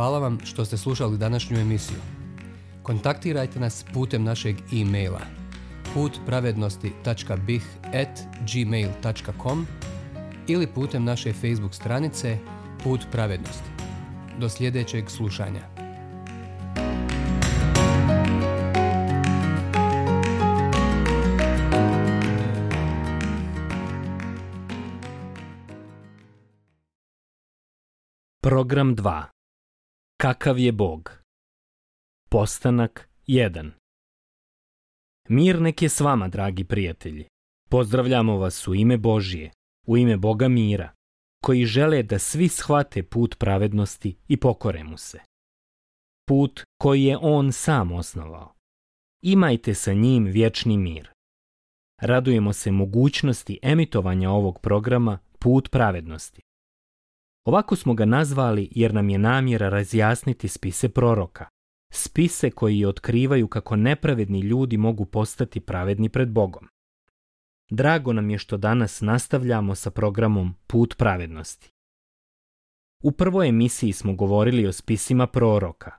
Hvala vam što ste slušali današnju emisiju. Kontaktirajte nas putem našeg e-maila putpravednosti.bih at ili putem naše Facebook stranice Put pravednosti. Do sljedećeg slušanja. Program 2 Kakav je Bog? Postanak 1 Mir nek je s vama, dragi prijatelji. Pozdravljamo vas u ime Božije, u ime Boga mira, koji žele da svi shvate put pravednosti i pokore mu se. Put koji je On sam osnovao. Imajte sa njim vječni mir. Radujemo se mogućnosti emitovanja ovog programa Put pravednosti Ovako smo ga nazvali jer nam je namjera razjasniti spise proroka. Spise koji otkrivaju kako nepravedni ljudi mogu postati pravedni pred Bogom. Drago nam je što danas nastavljamo sa programom Put pravednosti. U prvoj emisiji smo govorili o spisima proroka.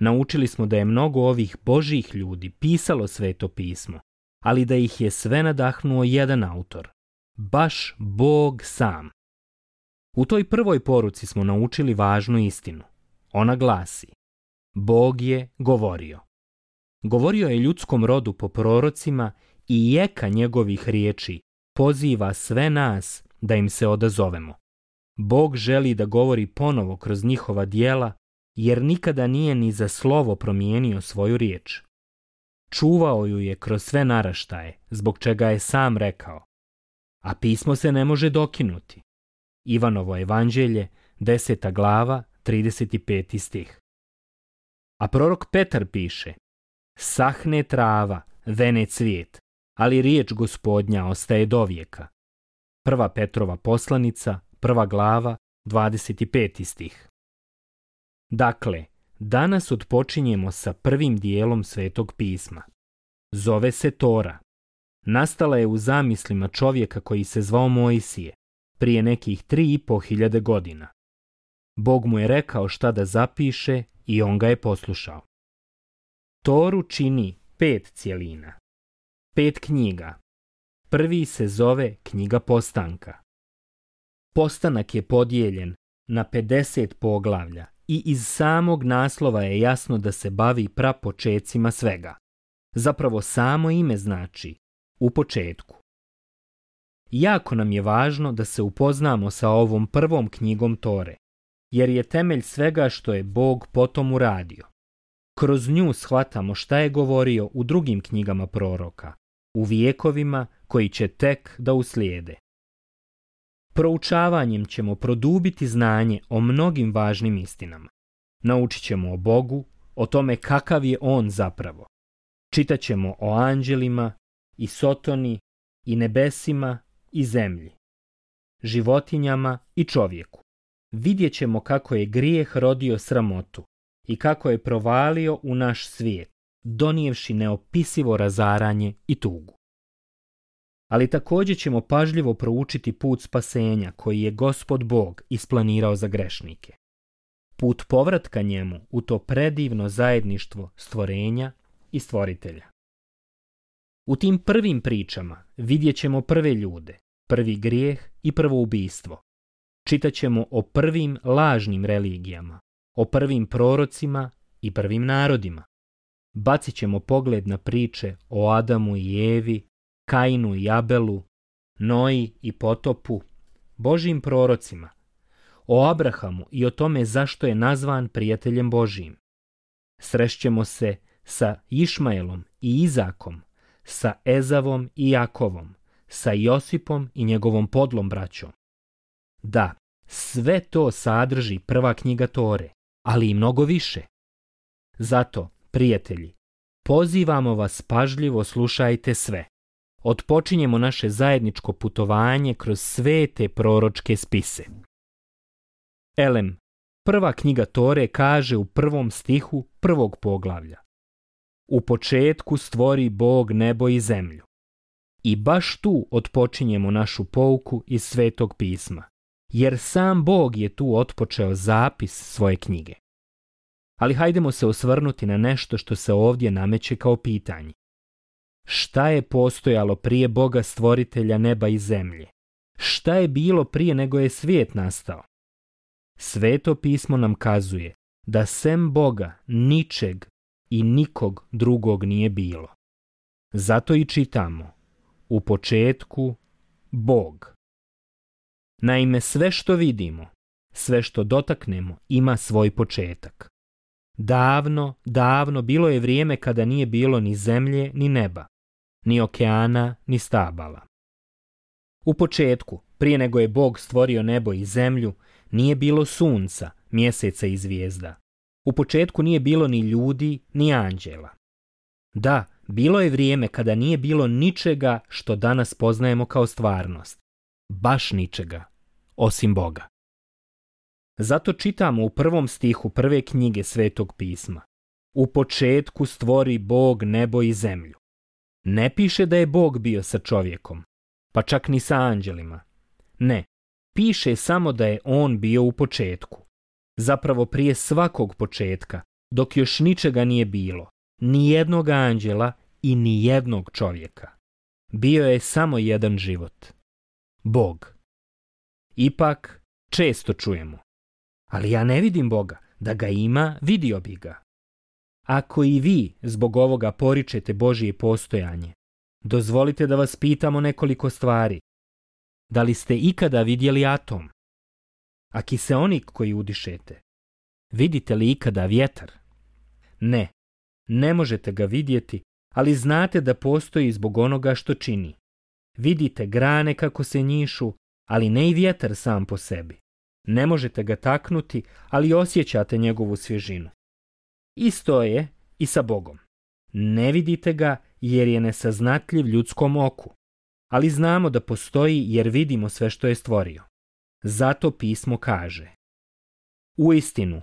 Naučili smo da je mnogo ovih božih ljudi pisalo sveto pismo, ali da ih je sve nadahnuo jedan autor, baš Bog sam. U toj prvoj poruci smo naučili važnu istinu. Ona glasi Bog je govorio. Govorio je ljudskom rodu po prorocima i jeka njegovih riječi poziva sve nas da im se odazovemo. Bog želi da govori ponovo kroz njihova dijela, jer nikada nije ni za slovo promijenio svoju riječ. Čuvao ju je kroz sve naraštaje, zbog čega je sam rekao. A pismo se ne može dokinuti. Ivanovo evanđelje, deseta glava, 35. stih. A prorok Petar piše, sahne trava, vene cvijet, ali riječ gospodnja ostaje do vijeka. Prva Petrova poslanica, prva glava, 25. stih. Dakle, danas odpočinjemo sa prvim dijelom Svetog pisma. Zove se Tora. Nastala je u zamislima čovjeka koji se zvao Mojsije, prije nekih tri i po hiljade godina. Bog mu je rekao šta da zapiše i on ga je poslušao. Toru čini pet cjelina. Pet knjiga. Prvi se zove knjiga postanka. Postanak je podijeljen na 50 poglavlja i iz samog naslova je jasno da se bavi prapočecima svega. Zapravo samo ime znači u početku. Jako nam je važno da se upoznamo sa ovom prvom knjigom Tore, jer je temelj svega što je Bog potom uradio. Kroz nju shvatamo šta je govorio u drugim knjigama proroka, u vijekovima koji će tek da uslijede. Proučavanjem ćemo produbiti znanje o mnogim važnim istinama. Naučit ćemo o Bogu, o tome kakav je On zapravo. Čitat ćemo o anđelima i sotoni i nebesima i zemlji, životinjama i čovjeku. Vidjet ćemo kako je grijeh rodio sramotu i kako je provalio u naš svijet, donijevši neopisivo razaranje i tugu. Ali također ćemo pažljivo proučiti put spasenja koji je gospod Bog isplanirao za grešnike. Put povratka njemu u to predivno zajedništvo stvorenja i stvoritelja. U tim prvim pričama vidjet ćemo prve ljude, prvi grijeh i prvo ubijstvo. Čitat ćemo o prvim lažnim religijama, o prvim prorocima i prvim narodima. Bacit ćemo pogled na priče o Adamu i Evi, Kainu i Abelu, Noji i Potopu, Božim prorocima, o Abrahamu i o tome zašto je nazvan prijateljem Božim. Srešćemo se sa Išmaelom i Izakom, sa Ezavom i Jakovom, sa Josipom i njegovom podlom braćom. Da, sve to sadrži prva knjiga Tore, ali i mnogo više. Zato, prijatelji, pozivamo vas pažljivo slušajte sve. Otpočinjemo naše zajedničko putovanje kroz sve te proročke spise. Elem, prva knjiga Tore kaže u prvom stihu prvog poglavlja. U početku stvori Bog nebo i zemlju. I baš tu otpočinjemo našu pouku iz Svetog pisma, jer sam Bog je tu otpočeo zapis svoje knjige. Ali hajdemo se osvrnuti na nešto što se ovdje nameće kao pitanje. Šta je postojalo prije Boga stvoritelja neba i zemlje? Šta je bilo prije nego je svijet nastao? Sveto pismo nam kazuje da sem Boga ničeg i nikog drugog nije bilo. Zato i čitamo, u početku Bog. Naime, sve što vidimo, sve što dotaknemo ima svoj početak. Davno, davno bilo je vrijeme kada nije bilo ni zemlje, ni neba, ni okeana, ni stabala. U početku, prije nego je Bog stvorio nebo i zemlju, nije bilo sunca, mjeseca i zvijezda. U početku nije bilo ni ljudi, ni anđela. Da, bilo je vrijeme kada nije bilo ničega što danas poznajemo kao stvarnost. Baš ničega, osim Boga. Zato čitamo u prvom stihu prve knjige Svetog pisma. U početku stvori Bog nebo i zemlju. Ne piše da je Bog bio sa čovjekom, pa čak ni sa anđelima. Ne, piše samo da je On bio u početku zapravo prije svakog početka, dok još ničega nije bilo, ni jednog anđela i ni jednog čovjeka. Bio je samo jedan život. Bog. Ipak, često čujemo. Ali ja ne vidim Boga. Da ga ima, vidio bi ga. Ako i vi zbog ovoga poričete Božije postojanje, dozvolite da vas pitamo nekoliko stvari. Da li ste ikada vidjeli atom? a kiseonik koji udišete. Vidite li ikada vjetar? Ne, ne možete ga vidjeti, ali znate da postoji zbog onoga što čini. Vidite grane kako se njišu, ali ne i vjetar sam po sebi. Ne možete ga taknuti, ali osjećate njegovu svježinu. Isto je i sa Bogom. Ne vidite ga jer je nesaznatljiv ljudskom oku, ali znamo da postoji jer vidimo sve što je stvorio. Zato pismo kaže u istinu,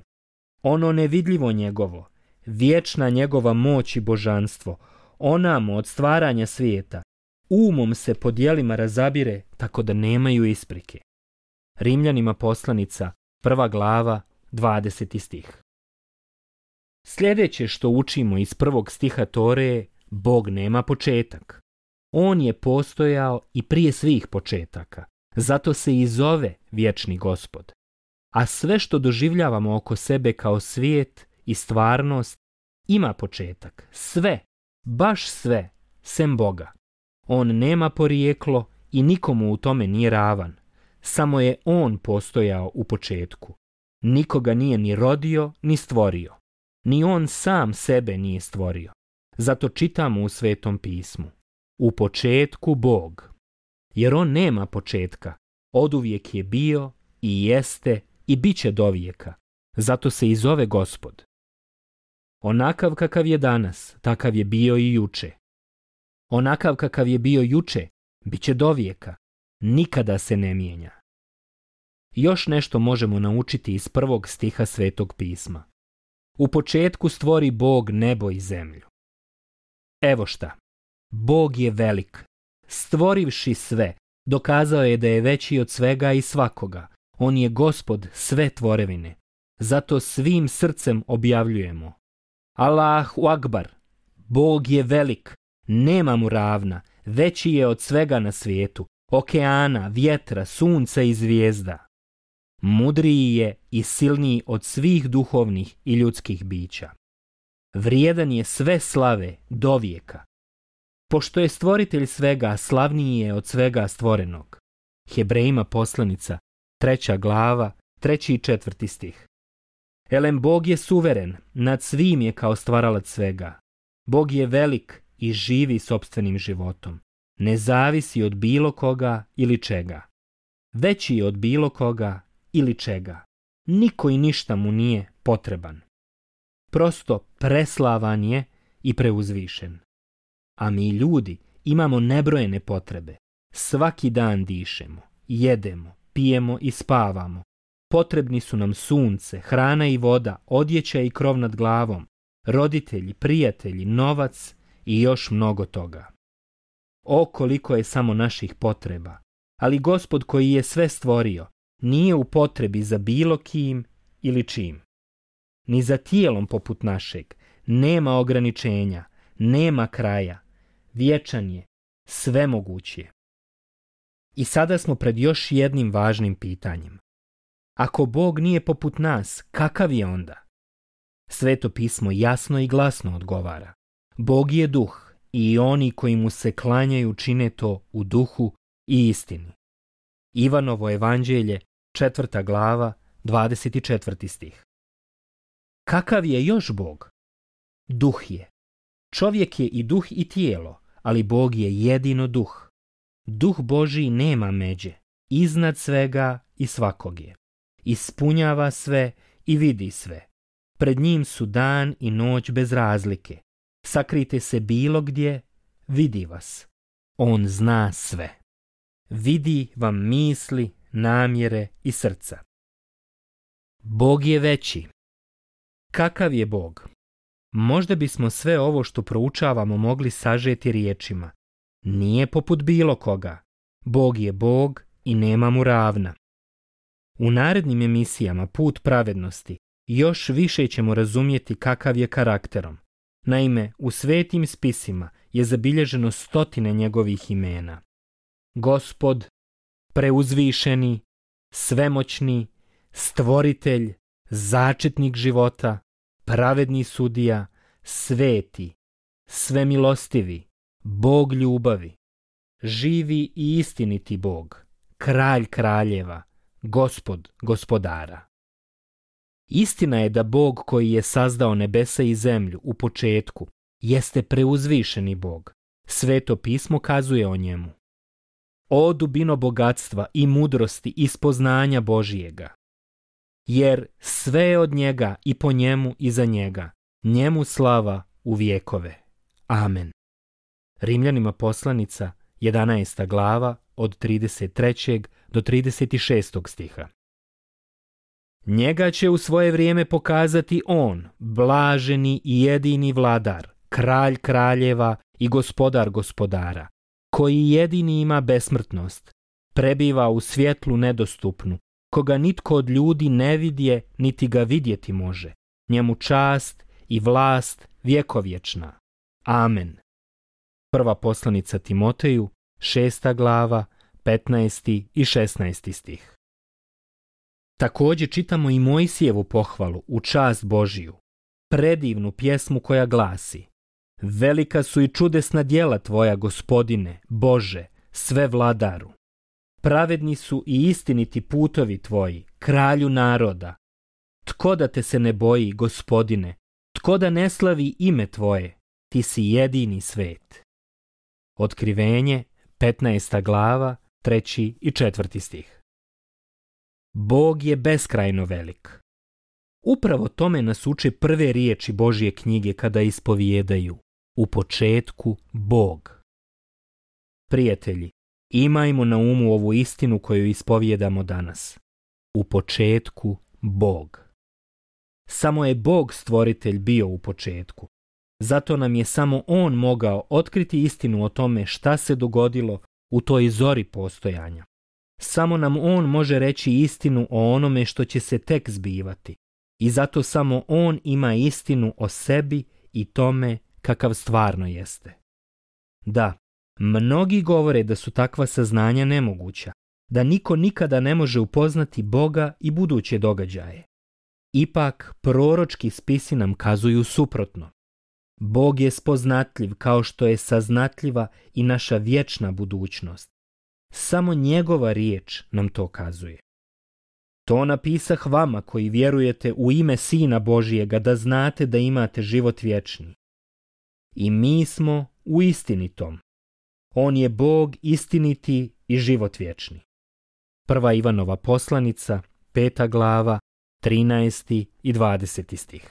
ono nevidljivo njegovo, vječna njegova moć i božanstvo, onamo od stvaranja svijeta, umom se po dijelima razabire tako da nemaju isprike. Rimljanima poslanica, prva glava, 20. stih. Sljedeće što učimo iz prvog stiha Tore je Bog nema početak. On je postojao i prije svih početaka. Zato se i zove vječni gospod. A sve što doživljavamo oko sebe kao svijet i stvarnost ima početak. Sve, baš sve, sem Boga. On nema porijeklo i nikomu u tome nije ravan. Samo je on postojao u početku. Nikoga nije ni rodio, ni stvorio. Ni on sam sebe nije stvorio. Zato čitamo u Svetom pismu. U početku Bog jer on nema početka. Oduvijek je bio i jeste i bit će dovijeka. Zato se i zove gospod. Onakav kakav je danas, takav je bio i juče. Onakav kakav je bio juče, bit će dovijeka. Nikada se ne mijenja. Još nešto možemo naučiti iz prvog stiha Svetog pisma. U početku stvori Bog nebo i zemlju. Evo šta. Bog je velik, Stvorivši sve, dokazao je da je veći od svega i svakoga. On je gospod sve tvorevine. Zato svim srcem objavljujemo. Allahu Akbar, Bog je velik, nema mu ravna, veći je od svega na svijetu, okeana, vjetra, sunca i zvijezda. Mudriji je i silniji od svih duhovnih i ljudskih bića. Vrijedan je sve slave do vijeka, Pošto je stvoritelj svega slavniji je od svega stvorenog. Hebrejima poslanica, treća glava, treći i četvrti stih. Elem Bog je suveren, nad svim je kao stvaralac svega. Bog je velik i živi sobstvenim životom. Ne zavisi od bilo koga ili čega. Veći je od bilo koga ili čega. Niko i ništa mu nije potreban. Prosto preslavan je i preuzvišen. A mi ljudi imamo nebrojene potrebe. Svaki dan dišemo, jedemo, pijemo i spavamo. Potrebni su nam sunce, hrana i voda, odjeća i krov nad glavom, roditelji, prijatelji, novac i još mnogo toga. O koliko je samo naših potreba, ali gospod koji je sve stvorio nije u potrebi za bilo kim ili čim. Ni za tijelom poput našeg nema ograničenja, nema kraja, vječan je, svemoguć je. I sada smo pred još jednim važnim pitanjem. Ako Bog nije poput nas, kakav je onda? Sveto pismo jasno i glasno odgovara. Bog je duh i oni koji mu se klanjaju čine to u duhu i istini. Ivanovo evanđelje, četvrta glava, 24. stih. Kakav je još Bog? Duh je. Čovjek je i duh i tijelo, ali Bog je jedino duh. Duh Boži nema međe, iznad svega i svakog je. Ispunjava sve i vidi sve. Pred njim su dan i noć bez razlike. Sakrite se bilo gdje, vidi vas. On zna sve. Vidi vam misli, namjere i srca. Bog je veći. Kakav je Bog? Možda bismo sve ovo što proučavamo mogli sažeti riječima. Nije poput bilo koga. Bog je Bog i nema mu ravna. U narednim emisijama Put pravednosti još više ćemo razumjeti kakav je karakterom. Naime, u svetim spisima je zabilježeno stotine njegovih imena. Gospod, preuzvišeni, svemoćni, stvoritelj, začetnik života, pravedni sudija, sveti, svemilostivi, Bog ljubavi, živi i istiniti Bog, kralj kraljeva, gospod gospodara. Istina je da Bog koji je sazdao nebesa i zemlju u početku jeste preuzvišeni Bog. Sveto pismo kazuje o njemu. O dubino bogatstva i mudrosti i spoznanja Božijega jer sve je od njega i po njemu i za njega. Njemu slava u vjekove. Amen. Rimljanima poslanica 11. glava od 33. do 36. stiha. Njega će u svoje vrijeme pokazati on, blaženi i jedini vladar, kralj kraljeva i gospodar gospodara, koji jedini ima besmrtnost, prebiva u svjetlu nedostupnu, koga nitko od ljudi ne vidje niti ga vidjeti može. Njemu čast i vlast vjekovječna. Amen. Prva poslanica Timoteju, šesta glava, 15. i 16. stih. Također čitamo i Mojsijevu pohvalu u čast Božiju, predivnu pjesmu koja glasi Velika su i čudesna dijela tvoja, gospodine, Bože, sve vladaru pravedni su i istiniti putovi tvoji, kralju naroda. Tko da te se ne boji, gospodine, tko da ne slavi ime tvoje, ti si jedini svet. Otkrivenje, 15. glava, 3. i 4. stih. Bog je beskrajno velik. Upravo tome nas uče prve riječi Božje knjige kada ispovijedaju. U početku Bog. Prijatelji, Imajmo na umu ovu istinu koju ispovijedamo danas. U početku Bog. Samo je Bog stvoritelj bio u početku. Zato nam je samo On mogao otkriti istinu o tome šta se dogodilo u toj zori postojanja. Samo nam On može reći istinu o onome što će se tek zbivati. I zato samo On ima istinu o sebi i tome kakav stvarno jeste. Da, Mnogi govore da su takva saznanja nemoguća, da niko nikada ne može upoznati Boga i buduće događaje. Ipak, proročki spisi nam kazuju suprotno. Bog je spoznatljiv kao što je saznatljiva i naša vječna budućnost. Samo njegova riječ nam to kazuje. To napisah vama koji vjerujete u ime Sina Božijega da znate da imate život vječni. I mi smo u istinitom, on je Bog istiniti i život vječni. Prva Ivanova poslanica, peta glava, 13. i 20. stih.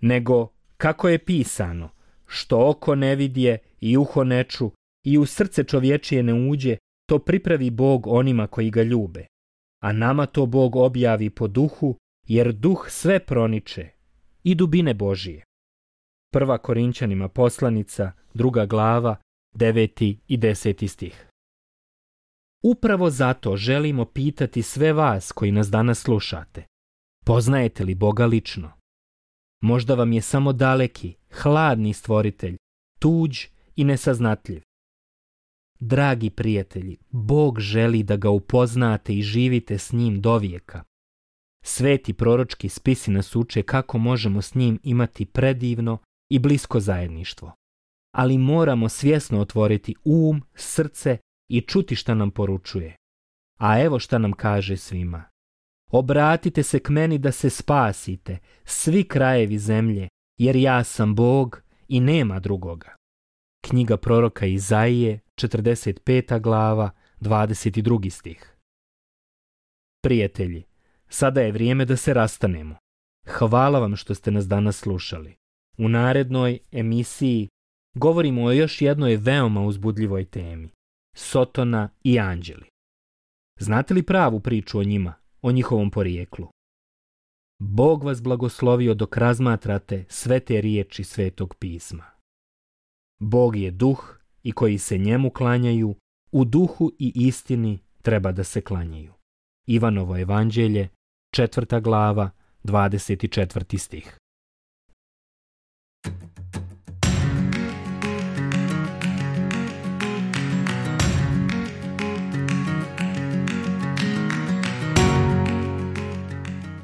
Nego, kako je pisano, što oko ne vidje i uho ne ču, i u srce čovječije ne uđe, to pripravi Bog onima koji ga ljube. A nama to Bog objavi po duhu, jer duh sve proniče i dubine Božije. Prva Korinćanima poslanica, druga glava, 9. i 10. stih. Upravo zato želimo pitati sve vas koji nas danas slušate. Poznajete li Boga lično? Možda vam je samo daleki, hladni stvoritelj, tuđ i nesaznatljiv. Dragi prijatelji, Bog želi da ga upoznate i živite s njim vijeka. Sveti proročki spisi nas uče kako možemo s njim imati predivno i blisko zajedništvo ali moramo svjesno otvoriti um, srce i čuti šta nam poručuje. A evo šta nam kaže svima. Obratite se k meni da se spasite, svi krajevi zemlje, jer ja sam Bog i nema drugoga. Knjiga proroka Izaije, 45. glava, 22. stih. Prijatelji, sada je vrijeme da se rastanemo. Hvala vam što ste nas danas slušali. U narednoj emisiji govorimo o još jednoj veoma uzbudljivoj temi. Sotona i anđeli. Znate li pravu priču o njima, o njihovom porijeklu? Bog vas blagoslovio dok razmatrate sve te riječi svetog pisma. Bog je duh i koji se njemu klanjaju, u duhu i istini treba da se klanjaju. Ivanovo evanđelje, četvrta glava, 24. stih.